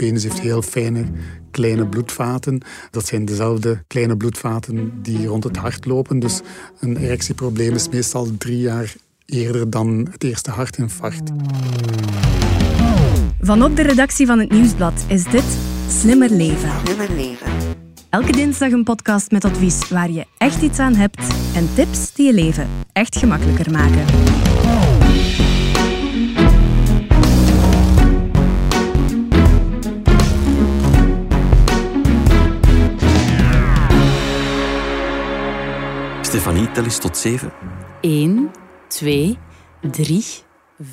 penis heeft heel fijne kleine bloedvaten. Dat zijn dezelfde kleine bloedvaten die rond het hart lopen. Dus een erectieprobleem is meestal drie jaar eerder dan het eerste hartinfarct. Vanop de redactie van het Nieuwsblad is dit Slimmer Leven. Slimmer leven. Elke dinsdag een podcast met advies waar je echt iets aan hebt en tips die je leven echt gemakkelijker maken. Stefanie, tel eens tot zeven. 1, 2, 3,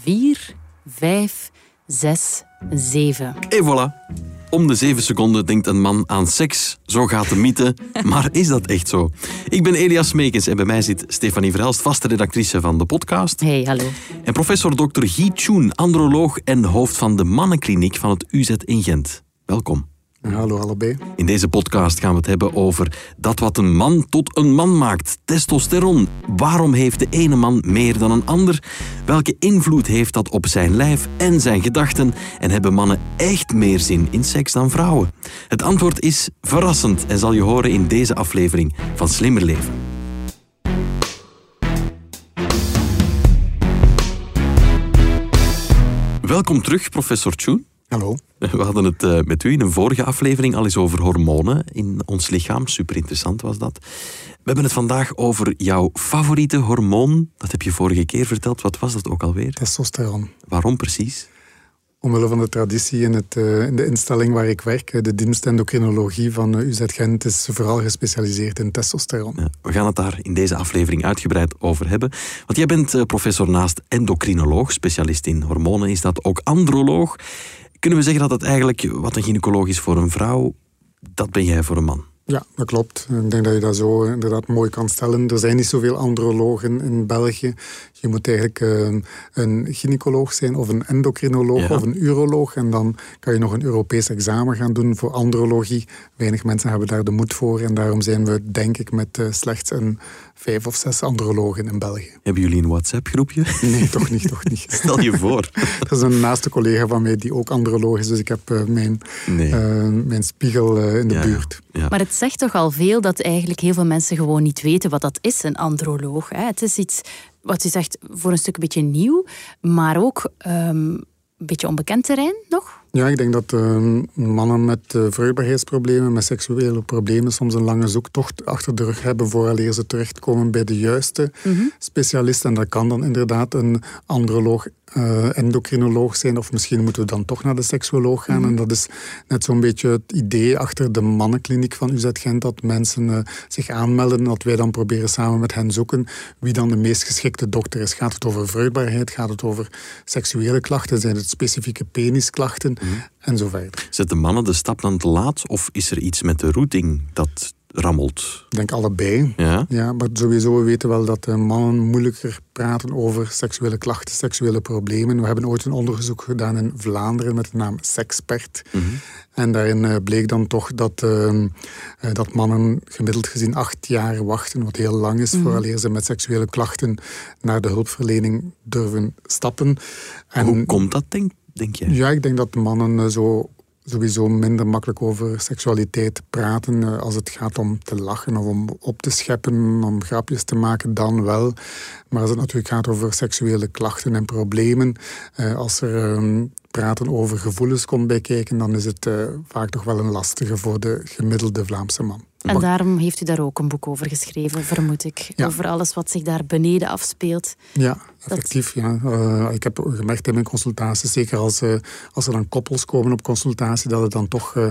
4, 5, 6, 7. En voilà. Om de zeven seconden denkt een man aan seks. Zo gaat de mythe. Maar is dat echt zo? Ik ben Elias Meekens en bij mij zit Stefanie Verhelst, vaste redactrice van de podcast. Hey, hallo. En professor Dr. Guy Tjoen, androloog en hoofd van de mannenkliniek van het UZ in Gent. Welkom. Hallo allebei. In deze podcast gaan we het hebben over dat wat een man tot een man maakt. Testosteron. Waarom heeft de ene man meer dan een ander? Welke invloed heeft dat op zijn lijf en zijn gedachten? En hebben mannen echt meer zin in seks dan vrouwen? Het antwoord is verrassend en zal je horen in deze aflevering van Slimmer Leven. Welkom terug, professor Tjoen. Hallo. We hadden het eh, met u in een vorige aflevering al eens over hormonen in ons lichaam. Super interessant was dat. We hebben het vandaag over jouw favoriete hormoon. Dat heb je vorige keer verteld. Wat was dat ook alweer? Testosteron. Waarom precies? Omwille van de traditie in, het, eh, in de instelling waar ik werk, eh, de dienst endocrinologie van eh, UZ Gent, is vooral gespecialiseerd in testosteron. Ja, we gaan het daar in deze aflevering uitgebreid over hebben. Want jij bent eh, professor naast endocrinoloog, specialist in hormonen, is dat ook androloog. Kunnen we zeggen dat het eigenlijk wat een gynaecoloog is voor een vrouw, dat ben jij voor een man? Ja, dat klopt. Ik denk dat je dat zo inderdaad mooi kan stellen. Er zijn niet zoveel andrologen in België. Je moet eigenlijk eh, een gynaecoloog zijn of een endocrinoloog Ja. of een uroloog. En dan kan je nog een Europees examen gaan doen voor andrologie. Weinig mensen hebben daar de moed voor. En daarom zijn we, denk ik, met eh, slechts een vijf of zes andrologen in België. Hebben jullie een WhatsApp-groepje? Nee, toch niet, toch niet. Stel je voor. Dat is een naaste collega van mij die ook androloog is. Dus ik heb eh, mijn, Nee. eh, mijn spiegel eh, in de ja. buurt. Ja. Maar het zegt toch al veel dat eigenlijk heel veel mensen gewoon niet weten wat dat is, een androloog. Hè? Het is iets wat je zegt voor een stuk een beetje nieuw, maar ook ehm, een beetje onbekend terrein nog. Ja, ik denk dat eh, mannen met eh, vruchtbaarheidsproblemen, met seksuele problemen, soms een lange zoektocht achter de rug hebben vooraleer ze terechtkomen bij de juiste specialist. En dat kan dan inderdaad een androloog, eh, endocrinoloog zijn, of misschien moeten we dan toch naar de seksuoloog gaan. En dat is net zo'n beetje het idee achter de mannenkliniek van UZ Gent, dat mensen eh, zich aanmelden en dat wij dan proberen samen met hen zoeken wie dan de meest geschikte dokter is. Gaat het over vruchtbaarheid? Gaat het over seksuele klachten? Zijn het specifieke penisklachten? En zo verder. Zetten mannen de stap dan te laat of is er iets met de routing dat rammelt? Ik denk allebei. Ja? Ja, maar sowieso we weten wel dat eh, mannen moeilijker praten over seksuele klachten, seksuele problemen. We hebben ooit een onderzoek gedaan in Vlaanderen met de naam Sexpert. En daarin eh, bleek dan toch dat, eh, eh, dat mannen gemiddeld gezien acht jaar wachten, wat heel lang is, vooraleer ze met seksuele klachten naar de hulpverlening durven stappen. En Hoe komt dat, denk, denk jij? ja, ik denk dat mannen zo sowieso minder makkelijk over seksualiteit praten eh, als het gaat om te lachen of om op te scheppen, om grapjes te maken, dan wel. Maar als het natuurlijk gaat over seksuele klachten en problemen, eh, als er eh, praten over gevoelens komt bij kijken, dan is het eh, vaak toch wel een lastige voor de gemiddelde Vlaamse man. En daarom heeft u daar ook een boek over geschreven, vermoed ik. Ja. Over alles wat zich daar beneden afspeelt. Ja, effectief. Ja. Eh, ik heb gemerkt in mijn consultaties, zeker als, eh, als er dan koppels komen op consultatie, dat het dan toch eh,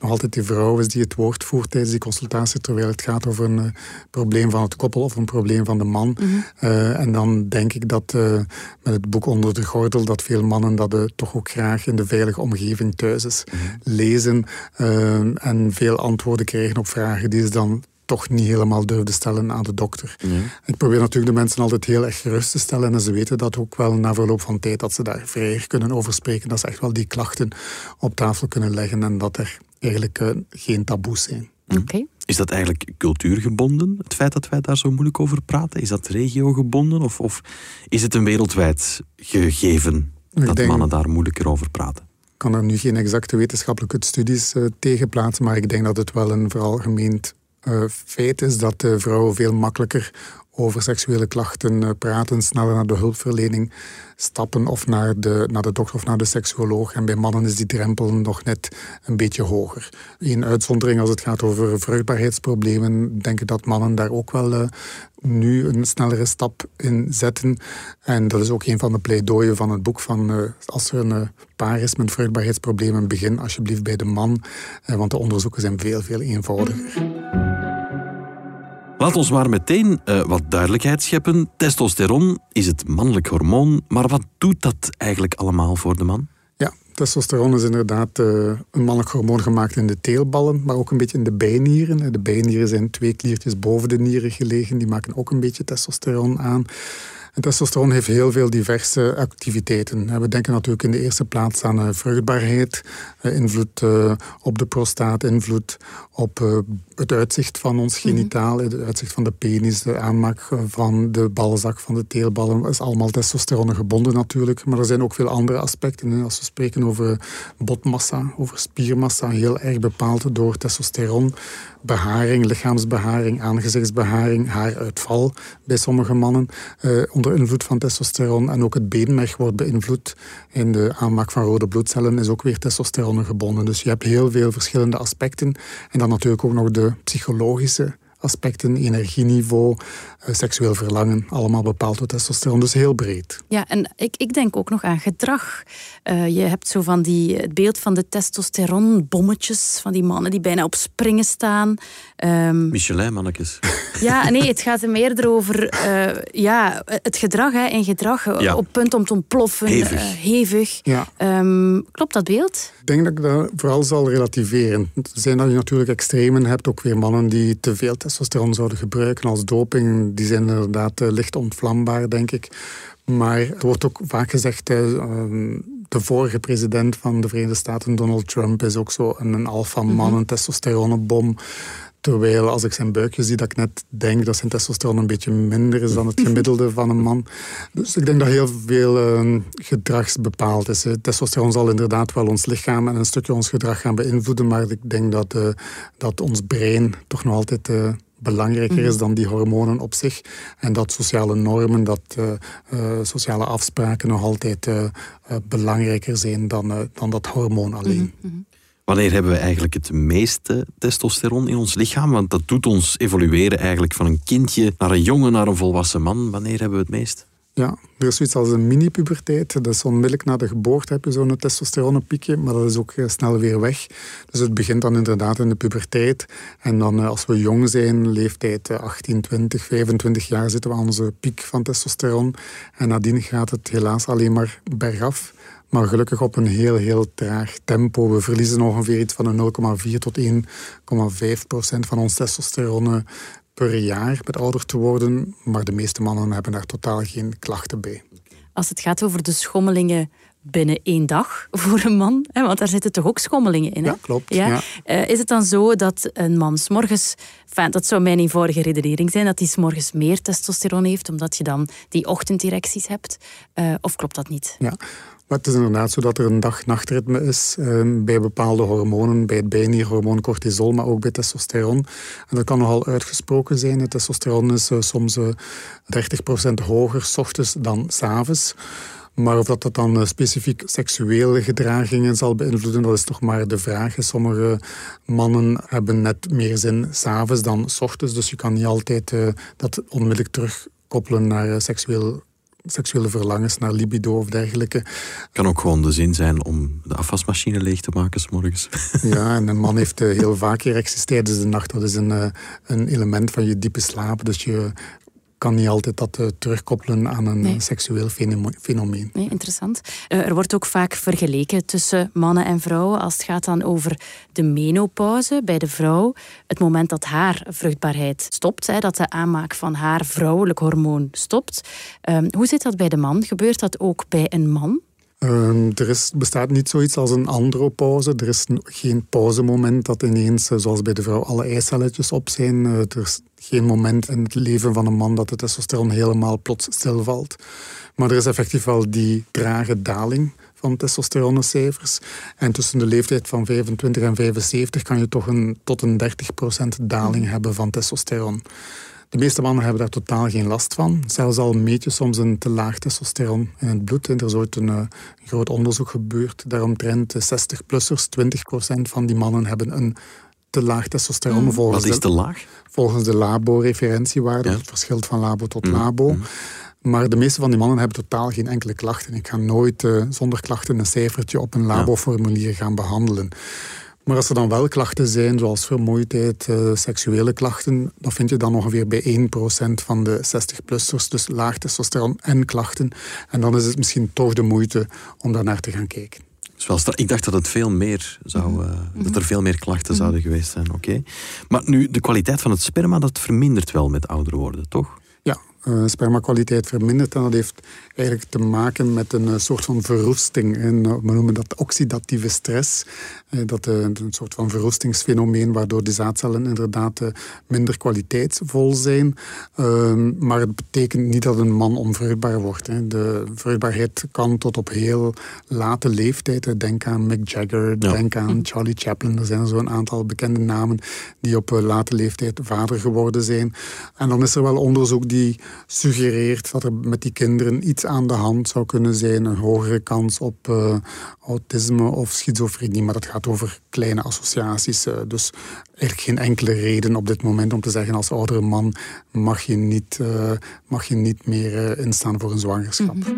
nog altijd die vrouw is die het woord voert tijdens die consultatie, terwijl het gaat over een probleem van het koppel of een probleem van de man. Eh, en dan denk ik dat met het boek Onder de Gordel, dat veel mannen dat toch ook graag in de veilige omgeving thuis is lezen eh, en veel antwoorden krijgen op vragen die ze dan toch niet helemaal durfden stellen aan de dokter. Ik probeer natuurlijk de mensen altijd heel erg gerust te stellen en ze weten dat ook wel na verloop van tijd dat ze daar vrijer kunnen over spreken, dat ze echt wel die klachten op tafel kunnen leggen en dat er eigenlijk eh, geen taboes zijn. Oké. Is dat eigenlijk cultuurgebonden, het feit dat wij daar zo moeilijk over praten? Is dat regiogebonden of, of is het een wereldwijd gegeven Ik dat denk- mannen daar moeilijker over praten? kan er nu geen exacte wetenschappelijke studies uh, tegen plaatsen, maar ik denk dat het wel een veralgemeend uh, feit is dat de vrouwen veel makkelijker over seksuele klachten eh, praten, sneller naar de hulpverlening stappen of naar de, naar de dokter of naar de seksuoloog. En bij mannen is die drempel nog net een beetje hoger. Een uitzondering als het gaat over vruchtbaarheidsproblemen, denk ik dat mannen daar ook wel uh, nu een snellere stap in zetten. En dat is ook een van de pleidooien van het boek van als er een paar is met vruchtbaarheidsproblemen, begin alsjeblieft bij de man, want de onderzoeken zijn veel, veel eenvoudiger. Laat ons maar meteen uh, wat duidelijkheid scheppen. Testosteron is het mannelijk hormoon, maar wat doet dat eigenlijk allemaal voor de man? Ja, testosteron is inderdaad uh, een mannelijk hormoon gemaakt in de teelballen, maar ook een beetje in de bijnieren. De bijnieren zijn twee kliertjes boven de nieren gelegen, die maken ook een beetje testosteron aan. En testosteron heeft heel veel diverse activiteiten. We denken natuurlijk in de eerste plaats aan eh, vruchtbaarheid, eh, invloed eh, op de prostaat, invloed op het uitzicht van ons mhm. genitaal, het uitzicht van de penis, de aanmaak van de balzak, van de teelballen. Dat is allemaal testosteron gebonden natuurlijk. Maar er zijn ook veel andere aspecten. Als we spreken over botmassa, over spiermassa, heel erg bepaald door testosteron. Beharing, lichaamsbeharing, aangezichtsbeharing, haaruitval bij sommige mannen onder invloed van testosteron. En ook het beenmerg wordt beïnvloed. In de aanmaak van rode bloedcellen is ook weer testosteron gebonden. Dus je hebt heel veel verschillende aspecten. En dan natuurlijk ook nog de psychologische aspecten, energieniveau, eh, seksueel verlangen, allemaal bepaald door testosteron. Dus heel breed. Ja, en ik, ik denk ook nog aan gedrag. Uh, je hebt zo van die, het beeld van de testosteronbommetjes, van die mannen die bijna op springen staan. Um, Michelin-mannetjes. Ja, nee, het gaat er meer over uh, ja, het gedrag. Hè, in gedrag ja. op punt om te ontploffen. Hevig. hevig. Ja. Um, klopt dat beeld? Ik denk dat ik dat vooral zal relativeren. Er zijn dat je natuurlijk extremen hebt, ook weer mannen die te veel testosteron zouden gebruiken als doping die zijn inderdaad eh, licht ontvlambaar, denk ik. Maar er wordt ook vaak gezegd, ehm, de vorige president van de Verenigde Staten, Donald Trump, is ook zo een alpha-man, mhm. een testosteronenbom. Terwijl als ik zijn buikje zie, dat ik net denk dat zijn testosteron een beetje minder is dan het gemiddelde van een man. Dus ik denk dat heel veel uh, gedragsbepaald is. Testosteron zal inderdaad wel ons lichaam en een stukje ons gedrag gaan beïnvloeden, maar ik denk dat, uh, dat ons brein toch nog altijd uh, belangrijker is mhm. dan die hormonen op zich. En dat sociale normen, dat uh, uh, sociale afspraken nog altijd uh, belangrijker zijn dan, dan dat hormoon alleen. Mhm, mhm. Wanneer hebben we eigenlijk het meeste testosteron in ons lichaam? Want dat doet ons evolueren eigenlijk van een kindje naar een jongen, naar een volwassen man. Wanneer hebben we het meest? Ja, er is zoiets als een mini-puberteit. Is onmiddellijk na de geboorte heb je zo'n testosteronenpiekje, maar dat is ook eh, snel weer weg. Dus het begint dan inderdaad in de puberteit. En dan eh, als we jong zijn, leeftijd 18, 20, 25 jaar, zitten we aan onze piek van testosteron. En nadien gaat het helaas alleen maar bergaf. Maar gelukkig op een heel, heel traag tempo. We verliezen ongeveer iets van een 0,4 tot 1,5 procent van ons testosteron per jaar met ouder te worden. Maar de meeste mannen hebben daar totaal geen klachten bij. Als het gaat over de schommelingen binnen één dag voor een man? Hè? Want daar zitten toch ook schommelingen in? Hè? Ja, klopt. Ja? Eh, is het dan zo dat een man s'morgens... Enfin, dat zou mijn eenvoudige redenering zijn, dat hij s'morgens meer testosteron heeft, omdat je dan die ochtendirecties hebt? Uh, of klopt dat niet? Ja, het is inderdaad zo dat er een dag-nachtritme is ehm, bij bepaalde hormonen, bij het bijnierhormoon cortisol, maar ook bij testosteron. En dat kan nogal uitgesproken zijn. Het testosteron is uh, soms uh, eh, 30% hoger s ochtends dan s avonds. Maar of dat, dan uh, specifiek seksuele gedragingen zal beïnvloeden, dat is toch maar de vraag. Sommige mannen hebben net meer zin s'avonds dan s ochtends. Dus je kan niet altijd dat onmiddellijk terugkoppelen naar seksueel seksuele verlangens naar libido of dergelijke. Kan ook gewoon de zin zijn om de afwasmachine leeg te maken s morgens. Ja, en een man heeft eh, heel vaak erecties tijdens de nacht. Dat is een, eh, een element van je diepe slaap. Dus je kan niet altijd dat uh, terugkoppelen aan een seksueel fenomeen. Nee, interessant. Uh, er wordt ook vaak vergeleken tussen mannen en vrouwen als het gaat dan over de menopauze bij de vrouw. Het moment dat haar vruchtbaarheid stopt, hè, dat de aanmaak van haar vrouwelijk hormoon stopt. Uh, hoe zit dat bij de man? Gebeurt dat ook bij een man? Ehm, er is, bestaat niet zoiets als een andropauze. Er is geen pauzemoment dat ineens, eh, zoals bij de vrouw, alle eicelletjes op zijn. er is geen moment in het leven van een man dat de testosteron helemaal plots stilvalt. Maar er is effectief wel die trage daling van testosteroncijfers. En tussen de leeftijd van 25 en 75 kan je toch een, tot een 30% daling hebben van testosteron. De meeste mannen hebben daar totaal geen last van. Zelfs al meet je soms een te laag testosteron in het bloed. er is ooit een, een groot onderzoek gebeurd. Daaromtrent 60-plussers, 20% van die mannen hebben een te laag testosteron. Mm. Volgens Wat is te laag? Volgens de labo-referentiewaarde. Het verschilt van labo tot mm. labo. Mm. Maar de meeste van die mannen hebben totaal geen enkele klachten. Ik ga nooit uh, zonder klachten een cijfertje op een laboformulier gaan behandelen. Maar als er dan wel klachten zijn, zoals vermoeidheid, uh, seksuele klachten, dan vind je dan ongeveer bij 1% van de 60-plussers, dus laag testosteron en klachten. En dan is het misschien toch de moeite om daar naar te gaan kijken. ik dacht dat het veel meer zou, uh, dat er veel meer klachten zouden geweest zijn. Oké. Maar nu, de kwaliteit van het sperma, dat vermindert wel met ouder worden, toch? Ja, uh, spermakwaliteit vermindert. En dat heeft eigenlijk te maken met een eh, soort van verroesting. En eh, we noemen dat oxidatieve stress. Dat is een soort van verroestingsfenomeen waardoor de zaadcellen inderdaad minder kwaliteitsvol zijn. Ehm, maar het betekent niet dat een man onvruchtbaar wordt. De vruchtbaarheid kan tot op heel late leeftijd. Denk aan Mick Jagger, denk aan Charlie Chaplin. Er zijn zo'n aantal bekende namen die op late leeftijd vader geworden zijn. En dan is er wel onderzoek die suggereert dat er met die kinderen iets aan de hand zou kunnen zijn. Een hogere kans op autisme of schizofrenie. Maar dat gaat over kleine associaties. Uh, dus eigenlijk geen enkele reden op dit moment om te zeggen als oudere man mag je niet, uh, mag je niet meer instaan voor een zwangerschap. Mhm.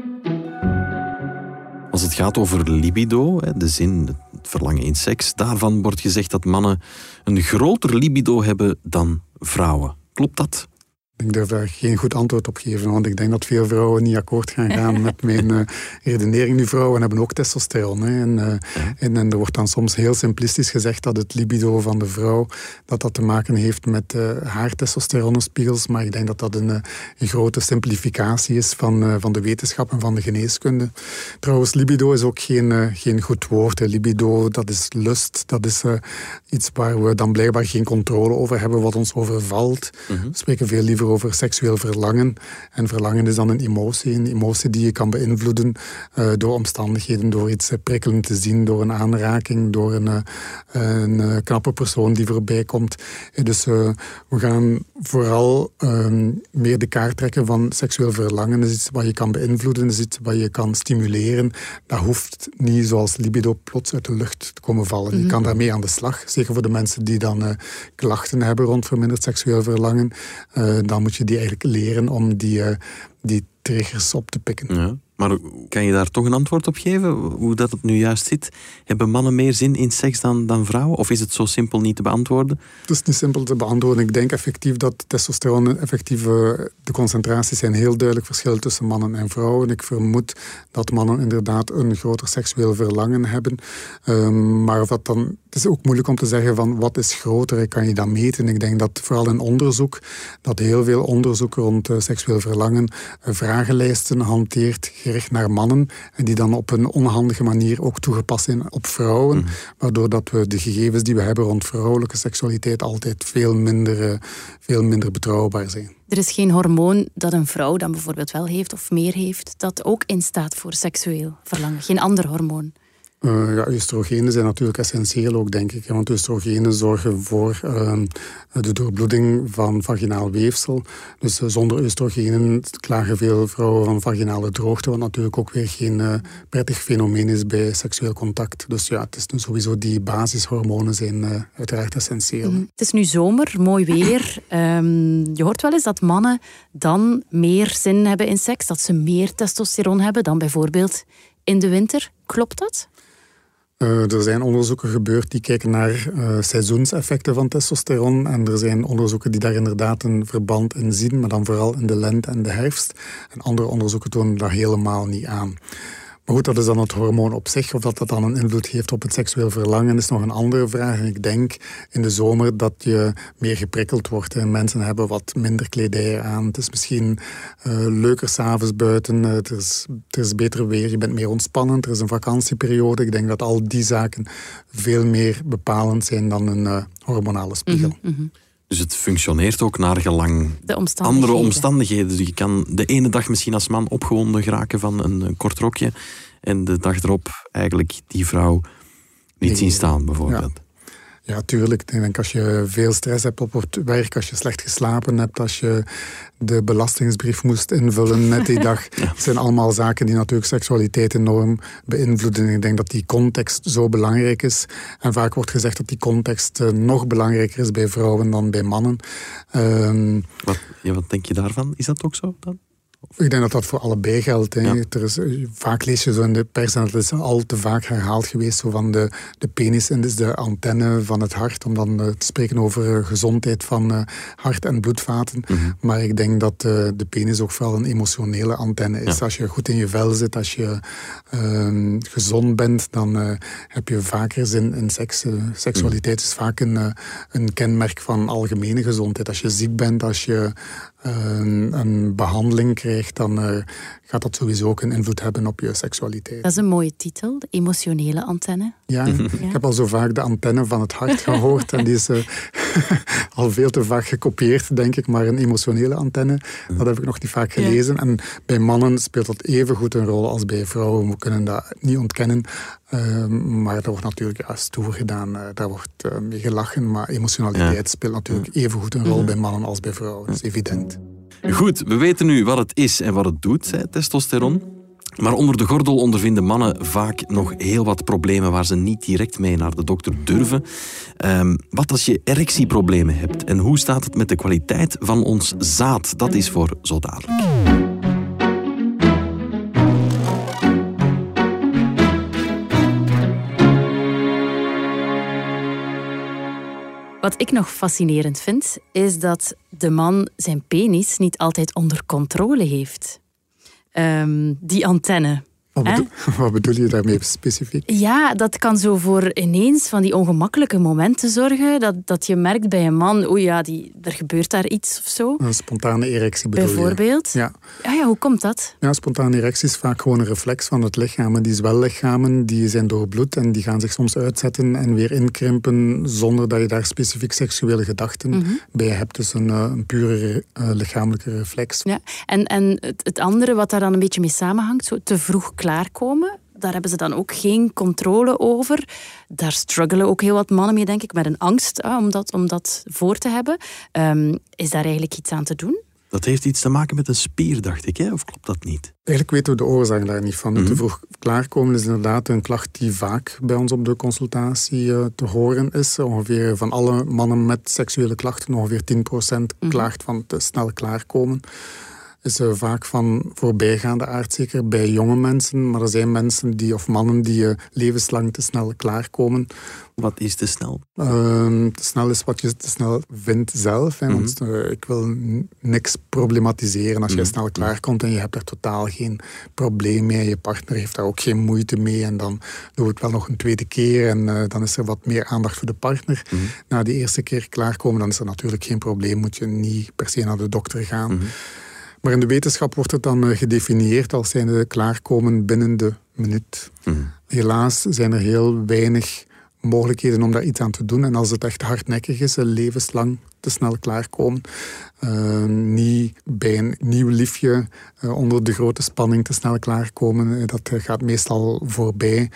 Als het gaat over libido, de zin, het verlangen in seks, daarvan wordt gezegd dat mannen een groter libido hebben dan vrouwen. Klopt dat? Ik durf daar geen goed antwoord op geven, want ik denk dat veel vrouwen niet akkoord gaan gaan met mijn uh, redenering. Nu, vrouwen hebben ook testosteron. Hè, en, uh, en, en, er wordt dan soms heel simplistisch gezegd dat het libido van de vrouw dat dat te maken heeft met uh, haar testosteronspiegels. Maar ik denk dat dat een, een grote simplificatie is van, van de wetenschap en van de geneeskunde. Trouwens, libido is ook geen, geen goed woord. Hè. Libido, dat is lust. Dat is iets waar we dan blijkbaar geen controle over hebben, wat ons overvalt. Mhm. We spreken veel liever over seksueel verlangen. En verlangen is dan een emotie. Een emotie die je kan beïnvloeden uh, door omstandigheden, door iets uh, prikkelend te zien, door een aanraking, door een, uh, een knappe persoon die voorbij komt. dus we gaan vooral ehm, meer de kaart trekken van seksueel verlangen. Is iets wat je kan beïnvloeden, is iets wat je kan stimuleren. Dat hoeft niet zoals libido plots uit de lucht te komen vallen. Je mhm. kan daarmee aan de slag. Zeker voor de mensen die dan klachten hebben rond verminderd seksueel verlangen dan moet je die eigenlijk leren om die, uh, die triggers op te pikken. Ja. Maar kan je daar toch een antwoord op geven? Hoe dat het nu juist zit? Hebben mannen meer zin in seks dan, dan vrouwen? Of is het zo simpel niet te beantwoorden? Het is niet simpel te beantwoorden. Ik denk effectief dat testosteron effectief... de concentraties zijn heel duidelijk verschillen tussen mannen en vrouwen. Ik vermoed dat mannen inderdaad een groter seksueel verlangen hebben. Um, maar of dat dan... Het is ook moeilijk om te zeggen van wat is groter, kan je dat meten? Ik denk dat vooral in onderzoek, dat heel veel onderzoek rond uh, seksueel verlangen uh, vragenlijsten hanteert gericht naar mannen en die dan op een onhandige manier ook toegepast zijn op vrouwen, mhm. waardoor dat we de gegevens die we hebben rond vrouwelijke seksualiteit altijd veel minder, eh, veel minder betrouwbaar zijn. Er is geen hormoon dat een vrouw dan bijvoorbeeld wel heeft of meer heeft, dat ook instaat voor seksueel verlangen. Geen ander hormoon. Uh, ja, oestrogenen zijn natuurlijk essentieel ook, denk ik. Want oestrogenen zorgen voor uh, de doorbloeding van vaginaal weefsel. Dus uh, zonder oestrogenen klagen veel vrouwen van vaginale droogte, wat natuurlijk ook weer geen eh, prettig fenomeen is bij seksueel contact. Dus ja, het is dus sowieso die basishormonen zijn uiteraard essentieel. Mm. Het is nu zomer, mooi weer. Um, je hoort wel eens dat mannen dan meer zin hebben in seks, dat ze meer testosteron hebben dan bijvoorbeeld in de winter. Klopt dat? Uh, er zijn onderzoeken gebeurd die kijken naar uh, seizoenseffecten van testosteron. En er zijn onderzoeken die daar inderdaad een verband in zien, maar dan vooral in de lente en de herfst. En andere onderzoeken tonen dat helemaal niet aan. Maar goed, dat is dan het hormoon op zich. Of dat dat dan een invloed heeft op het seksueel verlangen, is nog een andere vraag. En ik denk in de zomer dat je meer geprikkeld wordt. En mensen hebben wat minder kledij aan. Het is misschien uh, leuker s'avonds buiten. Uh, het, is, is beter weer. Je bent meer ontspannen. Er is een vakantieperiode. Ik denk dat al die zaken veel meer bepalend zijn dan een uh, hormonale spiegel. Mhm, mhm. Dus het functioneert ook naar gelang andere omstandigheden. Dus je kan de ene dag misschien als man opgewonden geraken van een, kort rokje. en de dag erop eigenlijk die vrouw niet zien staan, bijvoorbeeld. Ja, tuurlijk. Ik denk als je veel stress hebt op het werk, als je slecht geslapen hebt, als je de belastingsbrief moest invullen net die dag. ja. Dat zijn allemaal zaken die natuurlijk seksualiteit enorm beïnvloeden. Ik denk dat die context zo belangrijk is. En vaak wordt gezegd dat die context eh, nog belangrijker is bij vrouwen dan bij mannen. Um, wat, ja, wat denk je daarvan? Is dat ook zo dan? Ik denk dat dat voor allebei geldt. Er is, eh, vaak lees je zo in de pers, en dat is al te vaak herhaald geweest, zo van de, de penis en dus de antenne van het hart, om dan uh, te spreken over uh, gezondheid van uh, hart- en bloedvaten. Mm -hmm. Maar ik denk dat de penis ook vooral een emotionele antenne is. Ja. Als je goed in je vel zit, als je ehm, gezond bent, dan heb je vaker zin in seks. seksualiteit is vaak een, een kenmerk van algemene gezondheid. Als je ziek bent, als je een, behandeling krijgt, dan uh, gaat dat sowieso ook een invloed hebben op je seksualiteit. Dat is een mooie titel, de emotionele antenne. Ja, ja. ik heb al zo vaak de antenne van het hart gehoord en die is uh, al veel te vaak gekopieerd, denk ik. Maar een emotionele antenne, dat heb ik nog niet vaak gelezen. Ja. En bij mannen speelt dat even goed een rol als bij vrouwen. We kunnen dat niet ontkennen. Uh, maar dat wordt natuurlijk ja, stoer gedaan, uh, daar wordt uh, mee gelachen. Maar emotionaliteit ja. speelt natuurlijk even goed een rol bij mannen als bij vrouwen. Dat is evident. Goed, we weten nu wat het is en wat het doet, hè, testosteron. Maar onder de gordel ondervinden mannen vaak nog heel wat problemen waar ze niet direct mee naar de dokter durven. Um, wat als je erectieproblemen hebt en hoe staat het met de kwaliteit van ons zaad? Dat is voor zo dadelijk. Wat ik nog fascinerend vind, is dat de man zijn penis niet altijd onder controle heeft. Um, die antenne. Wat bedoel, wat bedoel, je daarmee specifiek? Ja, dat kan zo voor ineens van die ongemakkelijke momenten zorgen. Dat, dat je merkt bij een man, oeh ja, die, er gebeurt daar iets of zo. Een spontane erectie bedoel Bijvoorbeeld. Je. Ja. Ja, ja, hoe komt dat? Ja, spontane erectie is vaak gewoon een reflex van het lichaam. En die zwellichamen die zijn doorbloed en die gaan zich soms uitzetten en weer inkrimpen zonder dat je daar specifiek seksuele gedachten mm -hmm. bij hebt. Dus een, een pure uh, lichamelijke reflex. Ja. En, en het, het andere wat daar dan een beetje mee samenhangt, zo te vroeg klaarkomen. Daar hebben ze dan ook geen controle over. Daar struggelen ook heel wat mannen mee, denk ik, met een angst hè, om, dat, om dat voor te hebben. Um, is daar eigenlijk iets aan te doen? Dat heeft iets te maken met een spier, dacht ik, hè? of klopt dat niet? Eigenlijk weten we de oorzaak daar niet van. Mm -hmm. Te vroeg klaarkomen is inderdaad een klacht die vaak bij ons op de consultatie uh, te horen is. Ongeveer van alle mannen met seksuele klachten, ongeveer 10% mm-hmm. klaagt van te snel klaarkomen is er vaak van voorbijgaande aard, zeker bij jonge mensen. Maar er zijn mensen die, of mannen die uh, levenslang te snel klaarkomen. Wat is te snel? Uh, te snel is wat je te snel vindt zelf. Hè, mm -hmm. Want uh, ik wil niks problematiseren. Als mm -hmm. je snel klaarkomt en je hebt er totaal geen probleem mee. Je partner heeft daar ook geen moeite mee. En dan doe het wel nog een tweede keer. En uh, dan is er wat meer aandacht voor de partner. Mm -hmm. Na die eerste keer klaarkomen, dan is er natuurlijk geen probleem. Moet je niet per se naar de dokter gaan. Maar in de wetenschap wordt het dan uh, gedefinieerd als zijnde klaarkomen binnen de minuut. Mm. Helaas zijn er heel weinig mogelijkheden om daar iets aan te doen. En als het echt hardnekkig is, een levenslang te snel klaarkomen. Uh, niet bij een nieuw liefje uh, onder de grote spanning te snel klaarkomen. Dat gaat meestal voorbij.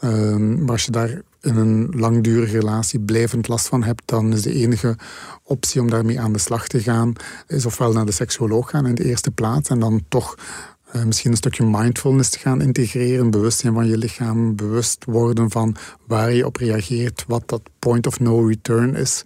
maar als je daar in een langdurige relatie blijvend last van hebt, dan is de enige optie om daarmee aan de slag te gaan, is ofwel naar de seksuoloog gaan in de eerste plaats en dan toch uh, misschien een stukje mindfulness te gaan integreren, bewustzijn van je lichaam, bewust worden van waar je op reageert, wat dat point of no return is.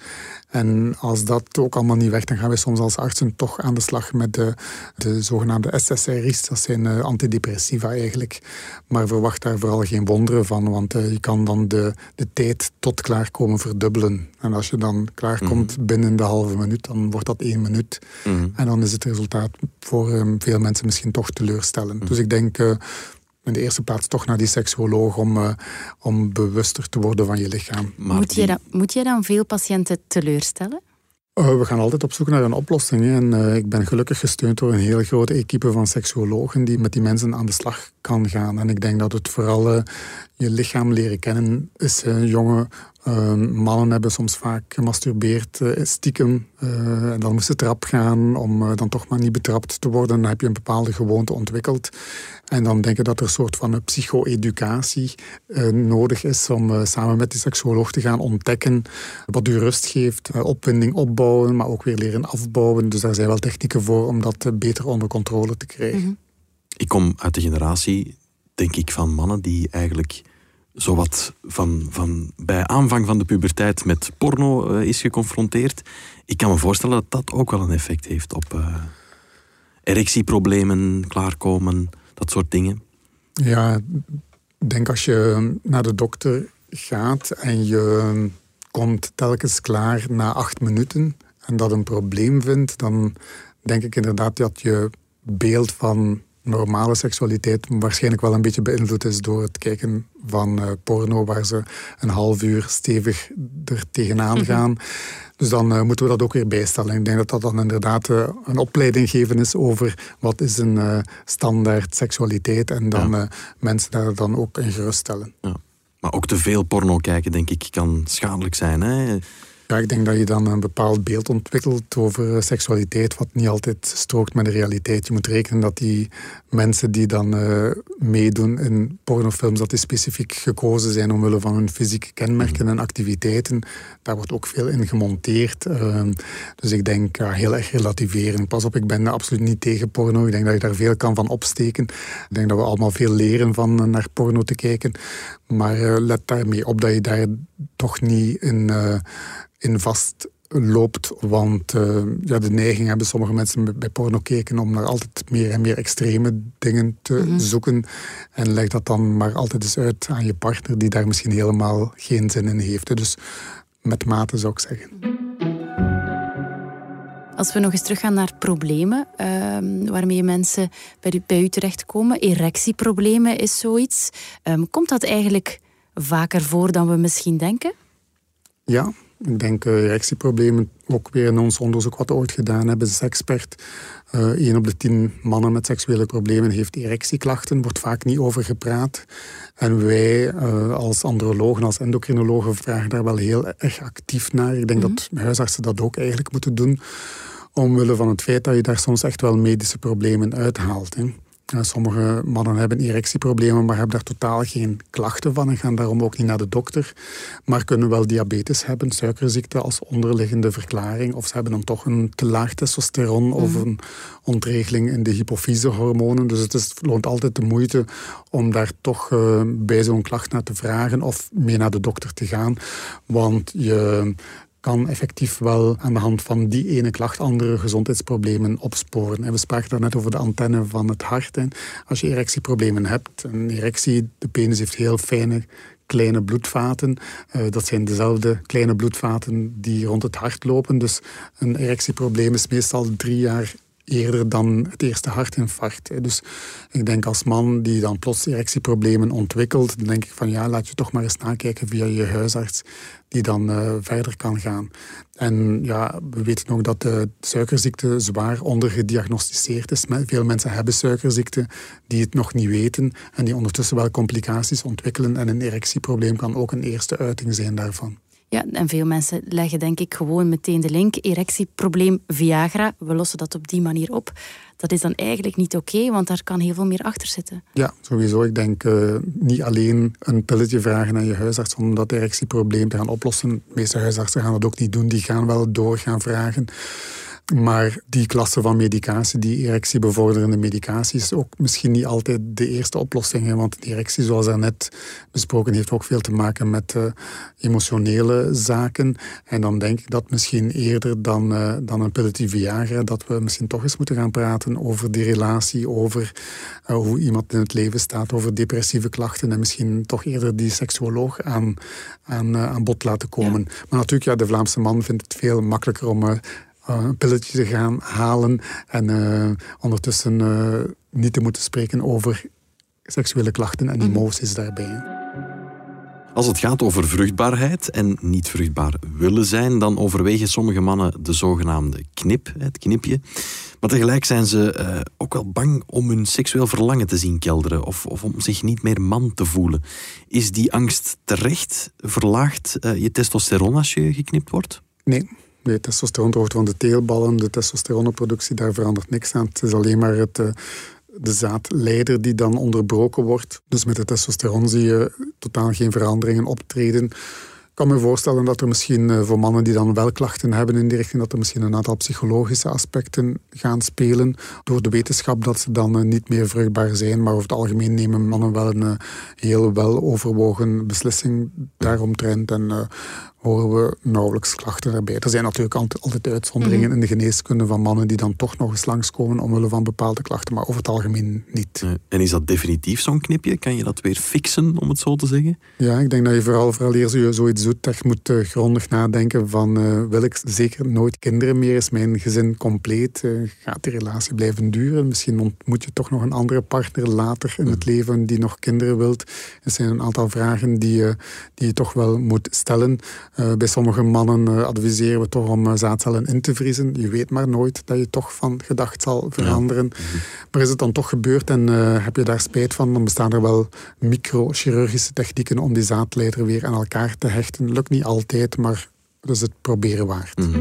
En als dat ook allemaal niet werkt, dan gaan we soms als artsen toch aan de slag met de, de zogenaamde SSRI's. Dat zijn uh, antidepressiva eigenlijk. Maar verwacht daar vooral geen wonderen van, want uh, je kan dan de, de tijd tot klaarkomen verdubbelen. En als je dan klaarkomt mm -hmm. binnen de halve minuut, dan wordt dat één minuut. Mm -hmm. En dan is het resultaat voor um, veel mensen misschien toch teleurstellend. Mm -hmm. Dus ik denk... In de eerste plaats toch naar die seksuoloog om, uh, om bewuster te worden van je lichaam. Maar moet, je dan, moet je dan veel patiënten teleurstellen? Uh, we gaan altijd op zoek naar een oplossing. Hè. En uh, ik ben gelukkig gesteund door een hele grote equipe van seksuologen die met die mensen aan de slag kan gaan. En ik denk dat het vooral je lichaam leren kennen is. jonge Ehm, mannen hebben soms vaak gemasturbeerd uh, stiekem. Uh, en dan moesten trap gaan om uh, dan toch maar niet betrapt te worden. Dan heb je een bepaalde gewoonte ontwikkeld. En dan denk ik dat er een soort van psycho-educatie nodig is om samen met die seksuoloog te gaan ontdekken wat u rust geeft. opwinding opbouwen, maar ook weer leren afbouwen. Dus daar zijn wel technieken voor om dat beter onder controle te krijgen. Mhm. Ik kom uit de generatie, denk ik, van mannen die eigenlijk zowat van, van bij aanvang van de puberteit met porno uh, is geconfronteerd. Ik kan me voorstellen dat dat ook wel een effect heeft op uh, erectieproblemen, klaarkomen, dat soort dingen. Ja, ik denk als je naar de dokter gaat en je komt telkens klaar na acht minuten en dat een probleem vindt, dan denk ik inderdaad dat je beeld van normale seksualiteit waarschijnlijk wel een beetje beïnvloed is door het kijken van uh, porno, waar ze een half uur stevig er tegenaan mhm. gaan. Dus dan uh, moeten we dat ook weer bijstellen. Ik denk dat dat dan inderdaad uh, een opleiding geven is over wat is een standaard seksualiteit en dan mensen daar dan ook in geruststellen. Ja. Maar ook te veel porno kijken, denk ik, kan schadelijk zijn. Hè? Ja, ik denk dat je dan een bepaald beeld ontwikkelt over seksualiteit, wat niet altijd strookt met de realiteit. Je moet rekenen dat die mensen die dan uh, meedoen in pornofilms, dat die specifiek gekozen zijn omwille van hun fysieke kenmerken en activiteiten. Daar wordt ook veel in gemonteerd. Uh, dus ik denk uh, heel erg relativeren. Pas op, ik ben absoluut niet tegen porno. Ik denk dat je daar veel kan van opsteken. Ik denk dat we allemaal veel leren van eh, naar porno te kijken. Maar uh, let daarmee op dat je daar toch niet in in vast loopt. Want uh, ja, de neiging hebben sommige mensen bij porno kijken om naar altijd meer en meer extreme dingen te mhm. zoeken. En leg dat dan maar altijd eens uit aan je partner, die daar misschien helemaal geen zin in heeft. Dus met mate zou ik zeggen. Als we nog eens teruggaan naar problemen uh, waarmee mensen bij u, bij u terechtkomen. Erectieproblemen is zoiets. Um, komt dat eigenlijk vaker voor dan we misschien denken? Ja, ik denk erectieproblemen, ook weer in ons onderzoek wat we ooit gedaan hebben, is expert. Uh, een op de tien mannen met seksuele problemen heeft erectieklachten, wordt vaak niet over gepraat. En wij uh, als andrologen, als endocrinologen vragen daar wel heel erg actief naar. Ik denk mm -hmm. dat huisartsen dat ook eigenlijk moeten doen, omwille van het feit dat je daar soms echt wel medische problemen uithaalt. Hè. Sommige mannen hebben erectieproblemen, maar hebben daar totaal geen klachten van en gaan daarom ook niet naar de dokter. Maar kunnen wel diabetes hebben, suikerziekte als onderliggende verklaring. Of ze hebben dan toch een te laag testosteron of mhm. een ontregeling in de hypofysehormonen. Dus het is, loont altijd de moeite om daar toch uh, bij zo'n klacht naar te vragen of mee naar de dokter te gaan. Want je kan effectief wel aan de hand van die ene klacht andere gezondheidsproblemen opsporen. En we spraken daarnet over de antenne van het hart. Als je erectieproblemen hebt, een erectie, de penis heeft heel fijne kleine bloedvaten. Uh, dat zijn dezelfde kleine bloedvaten die rond het hart lopen. Dus een erectieprobleem is meestal drie jaar eerder dan het eerste hartinfarct. Dus ik denk als man die dan plots erectieproblemen ontwikkelt, dan denk ik van ja, laat je toch maar eens nakijken via je huisarts die dan uh, verder kan gaan. En ja, we weten ook dat de suikerziekte zwaar ondergediagnosticeerd is. Veel mensen hebben suikerziekte die het nog niet weten en die ondertussen wel complicaties ontwikkelen. En een erectieprobleem kan ook een eerste uiting zijn daarvan. Ja, en veel mensen leggen denk ik gewoon meteen de link. Erectieprobleem Viagra, we lossen dat op die manier op. Dat is dan eigenlijk niet oké, want daar kan heel veel meer achter zitten. Ja, sowieso. Ik denk uh, niet alleen een pilletje vragen aan je huisarts om dat erectieprobleem te gaan oplossen. De meeste huisartsen gaan dat ook niet doen. Die gaan wel door gaan vragen maar die klasse van medicatie, die erectiebevorderende medicatie, is ook misschien niet altijd de eerste oplossing. Want een erectie, zoals net besproken, heeft ook veel te maken met uh, emotionele zaken. En dan denk ik dat misschien eerder dan, uh, dan een pilletje Viagra, dat we misschien toch eens moeten gaan praten over die relatie, over uh, hoe iemand in het leven staat, over depressieve klachten en misschien toch eerder die seksuoloog aan, aan, aan bod laten komen. Maar natuurlijk, ja, de Vlaamse man vindt het veel makkelijker om eh, een pilletje te gaan halen en uh, ondertussen uh, niet te moeten spreken over seksuele klachten en mhm. emoties daarbij. Als het gaat over vruchtbaarheid en niet vruchtbaar willen zijn, dan overwegen sommige mannen de zogenaamde knip, het knipje. Maar tegelijk zijn ze uh, ook wel bang om hun seksueel verlangen te zien kelderen of, of om zich niet meer man te voelen. Is die angst terecht? Verlaagt uh, je testosteron als je geknipt wordt? Nee. De testosteronhoogte van de teelballen, de testosteronproductie, daar verandert niks aan. Het is alleen maar het, uh, de zaadleider die dan onderbroken wordt. Dus met de testosteron zie je totaal geen veranderingen optreden. Ik kan me voorstellen dat er misschien eh, voor mannen die dan wel klachten hebben in die richting, dat er misschien een aantal psychologische aspecten gaan spelen. Door de wetenschap dat ze dan eh, niet meer vruchtbaar zijn. Maar over het algemeen nemen mannen wel een eh, heel wel overwogen beslissing daaromtrent. En horen we nauwelijks klachten erbij. Er zijn natuurlijk altijd uitzonderingen mhm. in de geneeskunde van mannen die dan toch nog eens langskomen omwille van bepaalde klachten, maar over het algemeen niet. En is dat definitief zo'n knipje? Kan je dat weer fixen, om het zo te zeggen? Ja, ik denk dat je vooral, vooral eerst je zoiets doet, echt moet uh, grondig nadenken van uh, wil ik zeker nooit kinderen meer? Is mijn gezin compleet? Uh, gaat die relatie blijven duren? Misschien ontmoet je toch nog een andere partner later in het mhm. leven die nog kinderen wilt. Er zijn een aantal vragen die, die je toch wel moet stellen. Uh, bij sommige mannen uh, adviseren we toch om uh, zaadcellen in te vriezen. Je weet maar nooit dat je toch van gedacht zal veranderen. Mhm. Maar is het dan toch gebeurd en heb je daar spijt van, dan bestaan er wel microchirurgische technieken om die zaadleider weer aan elkaar te hechten. Lukt niet altijd, maar dat is het proberen waard. Mhm.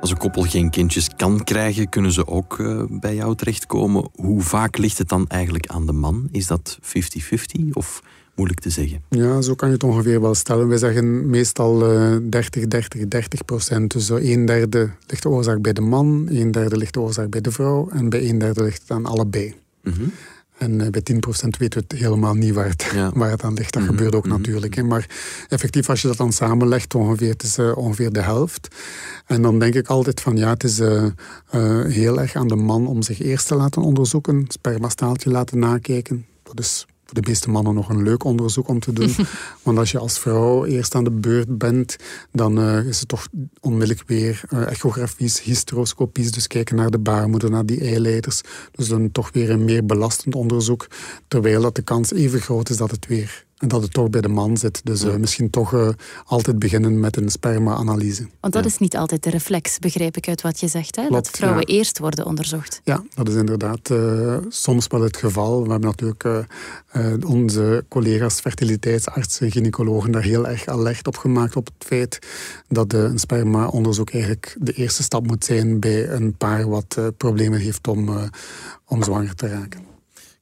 Als een koppel geen kindjes kan krijgen, kunnen ze ook bij jou terechtkomen. Hoe vaak ligt het dan eigenlijk aan de man? Is dat 50-50 of moeilijk te zeggen. Ja, zo kan je het ongeveer wel stellen. We zeggen meestal 30, 30, 30 procent. Dus een derde ligt de oorzaak bij de man, een derde ligt de oorzaak bij de vrouw en bij een derde ligt het aan allebei. Mhm. En eh, bij 10% weten we het helemaal niet waar het, waar het aan ligt. Dat mhm. gebeurt ook mhm. natuurlijk. Maar effectief, als je dat dan samenlegt, ongeveer, het is uh, ongeveer de helft. En dan denk ik altijd van ja, het is uh, heel erg aan de man om zich eerst te laten onderzoeken, spermastaaltje laten nakijken. Dat is voor de meeste mannen nog een leuk onderzoek om te doen. Want als je als vrouw eerst aan de beurt bent, dan uh, is het toch onmiddellijk weer uh, echografies, hysteroscopies, dus kijken naar de baarmoeder, naar die eileiders. Dus dan toch weer een meer belastend onderzoek, terwijl dat de kans even groot is dat het weer dat het toch bij de man zit. Dus uh, misschien toch uh, altijd beginnen met een sperma-analyse. Want dat is niet altijd de reflex, begrijp ik uit wat je zegt. Hè? dat vrouwen eerst worden onderzocht. Ja, dat is inderdaad uh, soms wel het geval. We hebben natuurlijk onze collega's fertiliteitsartsen, gynaecologen daar heel erg alert op gemaakt op het feit dat een sperma-onderzoek eigenlijk de eerste stap moet zijn bij een paar wat problemen heeft om, om zwanger te raken.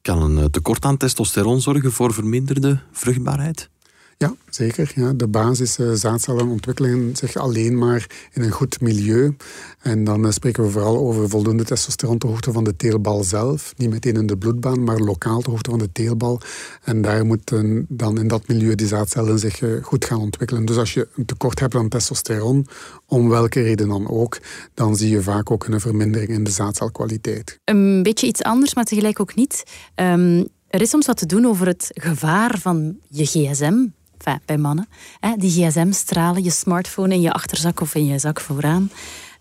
Kan een eh, tekort aan testosteron zorgen voor verminderde vruchtbaarheid? Ja, zeker. Ja. De basis uh, zaadcellen ontwikkelen zich alleen maar in een goed milieu. En dan uh, spreken we vooral over voldoende testosteron ter hoogte van de teelbal zelf. Niet meteen in de bloedbaan, maar lokaal ter hoogte van de teelbal. En daar moeten dan in dat milieu die zaadcellen zich uh, goed gaan ontwikkelen. Dus als je een tekort hebt aan testosteron, om welke reden dan ook, dan zie je vaak ook een vermindering in de zaadcelkwaliteit. Een beetje iets anders, maar tegelijk ook niet. Um, er is soms wat te doen over het gevaar van je gsm enfin, bij mannen, hè, die gsm-stralen, je smartphone in je achterzak of in je zak vooraan.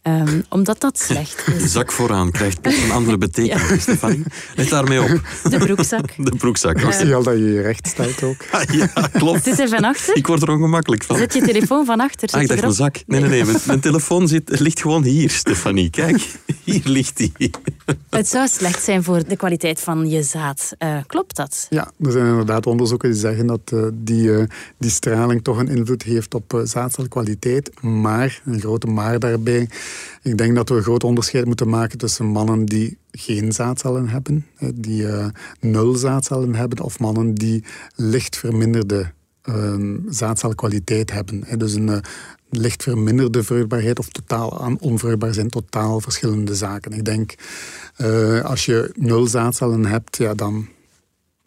Um, omdat dat slecht is. Zak vooraan krijgt een andere betekenis, ja. Stefanie. Let daarmee op. De broekzak. De broekzak. Ik zie al dat je je recht stelt ook. Ah, ja, klopt. Zit er van achter? Ik word er ongemakkelijk van. Zet je telefoon van achter? Ah, ik dacht mijn zak. Nee, nee, nee. Mijn, telefoon zit, ligt gewoon hier, Stefanie. Kijk, hier ligt hij. Het zou slecht zijn voor de kwaliteit van je zaad. Uh, klopt dat? Ja, er zijn inderdaad onderzoeken die zeggen dat uh, die, uh, die straling toch een invloed heeft op zaadcelkwaliteit. Maar, een grote maar daarbij, ik denk dat we een groot onderscheid moeten maken tussen mannen die geen zaadcellen hebben, die uh, nul zaadcellen hebben, of mannen die licht verminderde uh, zaadcelkwaliteit hebben. Dus een uh, licht verminderde vruchtbaarheid of totaal onvruchtbaar zijn totaal verschillende zaken. Ik denk, uh, als je nul zaadcellen hebt, ja, dan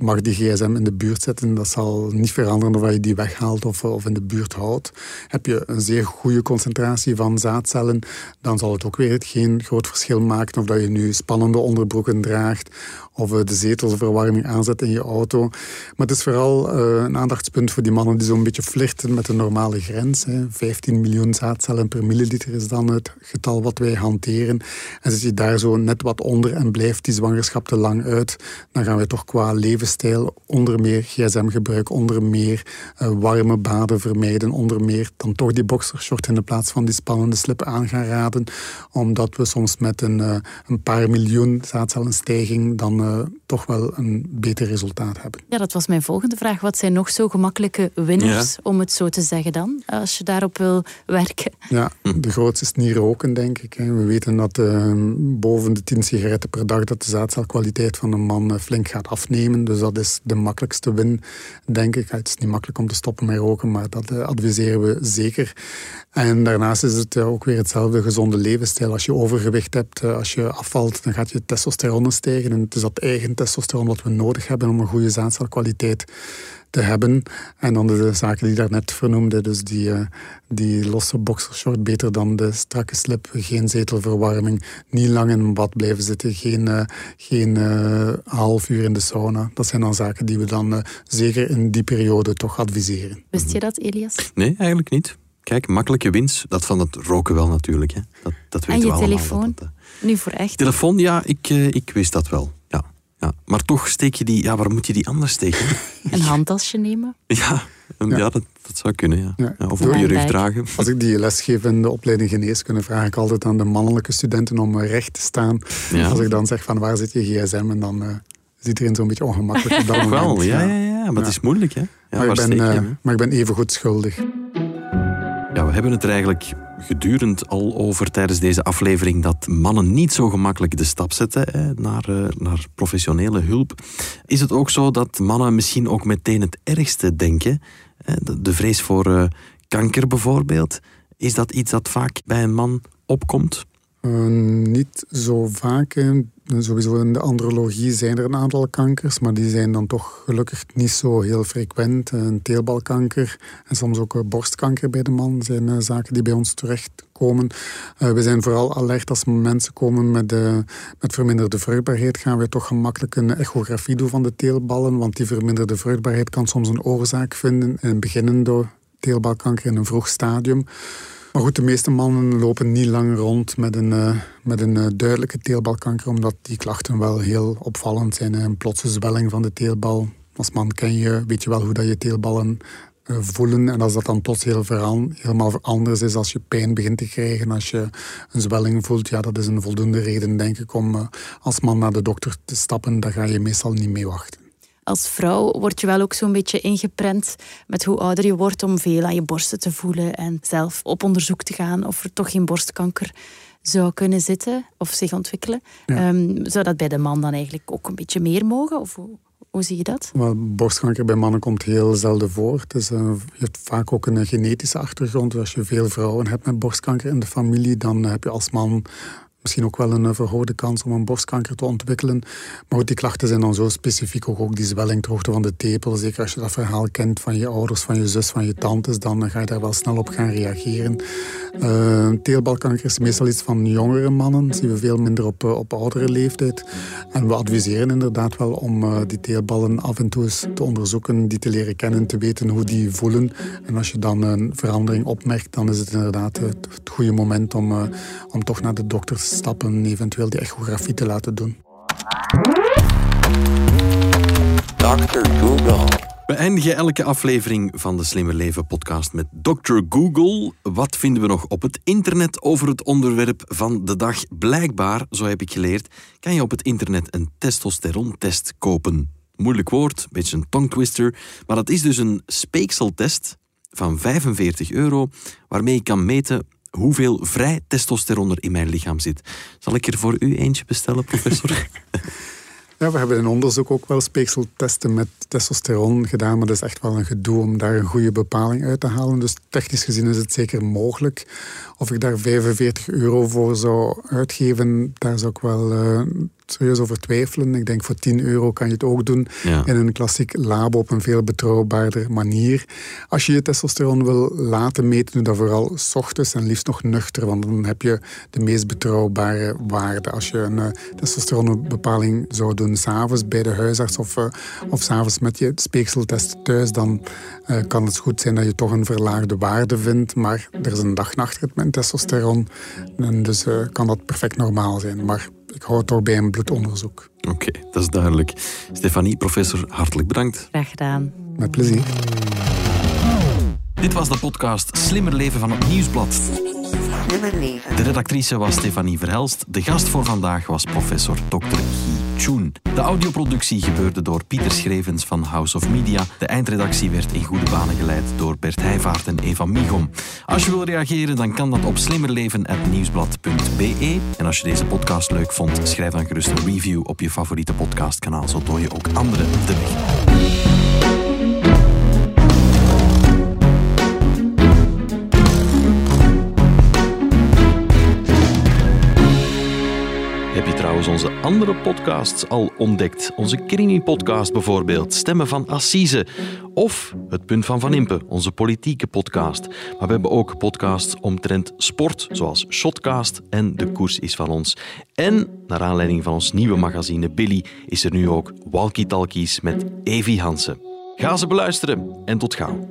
mag die gsm in de buurt zetten. Dat zal niet veranderen of je die weghaalt of, of in de buurt houdt. Heb je een zeer goede concentratie van zaadcellen, dan zal het ook weer geen groot verschil maken of dat je nu spannende onderbroeken draagt of de zetelverwarming aanzet in je auto. Maar het is vooral een aandachtspunt voor die mannen die zo'n beetje flirten met de normale grens. Hè. 15 miljoen zaadcellen per milliliter is dan het getal wat wij hanteren. En zit je daar zo net wat onder en blijft die zwangerschap te lang uit, dan gaan we toch qua levensstijl onder meer gsm-gebruik, onder meer uh, warme baden vermijden, onder meer dan toch die boxershort in de plaats van die spannende slip aan gaan raden, omdat we soms met een, een paar miljoen zaadcellenstijging dan uh, toch wel een beter resultaat hebben. Ja, dat was mijn volgende vraag. Wat zijn nog zo gemakkelijke winners, ja. om het zo te zeggen dan, als je daarop wil werken? Ja, de grootste is niet roken, denk ik. We weten dat boven de 10 sigaretten per dag dat de zaadcelkwaliteit van een man flink gaat afnemen. Dus dat is de makkelijkste win, denk ik. Het is niet makkelijk om te stoppen met roken, maar dat adviseren we zeker. En daarnaast is het ook weer hetzelfde gezonde levensstijl. Als je overgewicht hebt, als je afvalt, dan gaat je testosteron stijgen. En het is dat eigen testosteron wat we nodig hebben om een goede zaadcelkwaliteit te hebben. En dan de zaken die je daarnet vernoemde, dus die, uh, die losse boxershort beter dan de strakke slip, geen zetelverwarming, niet lang in een bad blijven zitten, geen, uh, geen uh, half uur in de sauna. Dat zijn dan zaken die we dan zeker in die periode toch adviseren. Wist je dat, Elias? Nee, eigenlijk niet. Kijk, makkelijke winst, dat van het roken wel natuurlijk. Hè. Dat, dat weten en je we telefoon? Dat, nu voor echt? Telefoon, ja, ik, ik wist dat wel. Ja. Maar toch steek je die, ja, waar moet je die anders steken? Een handtasje nemen? Ja, ja. ja dat, dat zou kunnen. Ja. ja. ja of op je rug dragen. Als ik die les geef in de opleiding geneeskunde, vraag ik altijd aan de mannelijke studenten om recht te staan. Als ik dan zeg van waar zit je gsm en dan uh, zit iedereen zo'n beetje ongemakkelijk op dat moment. Wel, ja, ja, ja, maar het is moeilijk. Hè? maar, ik ben, uh, maar ik ben even goed schuldig. Ja, we hebben het er eigenlijk gedurend al over tijdens deze aflevering dat mannen niet zo gemakkelijk de stap zetten hè, naar, uh, naar professionele hulp. Is het ook zo dat mannen misschien ook meteen het ergste denken? De, de vrees voor uh, kanker bijvoorbeeld. Is dat iets dat vaak bij een man opkomt? Uh, niet zo vaak. Hè. Sowieso in de andrologie zijn er een aantal kankers, maar die zijn dan toch gelukkig niet zo heel frequent. Een teelbalkanker en soms ook borstkanker bij de man zijn uh, zaken die bij ons terechtkomen. Uh, we zijn vooral alert als mensen komen met, uh, met verminderde vruchtbaarheid. Gaan we toch gemakkelijk een echografie doen van de teelballen, want die verminderde vruchtbaarheid kan soms een oorzaak vinden en beginnen door teelbalkanker in een vroeg stadium. Maar goed, de meeste mannen lopen niet lang rond met een, uh, met een uh, duidelijke teelbalkanker, omdat die klachten wel heel opvallend zijn. Een plotse zwelling van de teelbal. Als man ken je, weet je wel hoe dat je teelballen uh, voelen. En als dat dan plots heel veran, helemaal anders is, als je pijn begint te krijgen, als je een zwelling voelt, ja, dat is een voldoende reden, denk ik, om als man naar de dokter te stappen. Daar ga je meestal niet mee wachten als vrouw word je wel ook zo'n beetje ingeprent met hoe ouder je wordt om veel aan je borsten te voelen en zelf op onderzoek te gaan of er toch geen borstkanker zou kunnen zitten of zich ontwikkelen. Um, zou dat bij de man dan eigenlijk ook een beetje meer mogen? Of hoe, hoe zie je dat? Well, borstkanker bij mannen komt heel zelden voor. Uh, je hebt vaak ook een genetische achtergrond. Als je veel vrouwen hebt met borstkanker in de familie, dan heb je als man misschien ook wel een eh, verhoogde kans om een borstkanker te ontwikkelen. Maar die klachten zijn dan zo specifiek, ook, ook die zwelling ter hoogte van de tepel. Zeker als je dat verhaal kent van je ouders, van je zus, van je tantes, dan ga je daar wel snel op gaan reageren. Uh, teelbalkanker is meestal iets van jongere mannen, dat zien we veel minder op, eh, op oudere leeftijd. En we adviseren inderdaad wel om die teelballen af en toe eens te onderzoeken, die te leren kennen, te weten hoe die voelen. En als je dan een verandering opmerkt, dan is het inderdaad het, goede moment om, om toch naar de dokter te stappen, eventueel die echografie te laten doen. Dr. Google. We eindigen elke aflevering van de Slimmer Leven podcast met Dr. Google. Wat vinden we nog op het internet over het onderwerp van de dag? Blijkbaar, zo heb ik geleerd, kan je op het internet een testosterontest kopen. Moeilijk woord, beetje een tongtwister, maar dat is dus een speekseltest van 45 euro, waarmee je kan meten hoeveel vrij testosteron er in mijn lichaam zit. Zal ik er voor u eentje bestellen, professor? Ja, we hebben in onderzoek ook wel speekseltesten met testosteron gedaan, maar dat is echt wel een gedoe om daar een goede bepaling uit te halen. Dus technisch gezien is het zeker mogelijk. Of ik daar 45 euro voor zou uitgeven, daar zou ik wel uh, serieus over twijfelen. Ik denk voor 10 euro kan je het ook doen in een klassiek labo op een veel betrouwbaarder manier. Als je je testosteron wil laten meten, doe dat vooral s ochtends en liefst nog nuchter, want dan heb je de meest betrouwbare waarde. Als je een uh, testosteronbepaling zou doen s'avonds bij de huisarts of, uh, of s'avonds met je speekseltest thuis, dan uh, kan het goed zijn dat je toch een verlaagde waarde vindt, maar er is een dag het met testosteron. En dus kan dat perfect normaal zijn. Maar ik hou het toch bij een bloedonderzoek. Oké, dat is duidelijk. Stefanie, professor, hartelijk bedankt. Graag gedaan. Met plezier. Dit was de podcast Slimmer Leven van het Nieuwsblad. De redactrice was Stefanie Verhelst. De gast voor vandaag was professor Dr. Guy Chun. De audioproductie gebeurde door Pieter Schrevens van House of Media. De eindredactie werd in goede banen geleid door Bert Heijvaart en Eva Migom. Als je wil reageren, dan kan dat op slimmerleven.nieuwsblad.be. En als je deze podcast leuk vond, schrijf dan gerust een review op je favoriete podcastkanaal, zo toon je ook anderen de weg. Onze andere podcasts al ontdekt. Onze Krimi-podcast bijvoorbeeld, Stemmen van Assise. Of Het Punt van Van Impe, onze politieke podcast. Maar we hebben ook podcasts omtrent sport, zoals Shotcast en De Koers is van ons. En, naar aanleiding van ons nieuwe magazine Billy, is er nu ook Walkie Talkies met Evi Hansen. Ga ze beluisteren en tot gauw.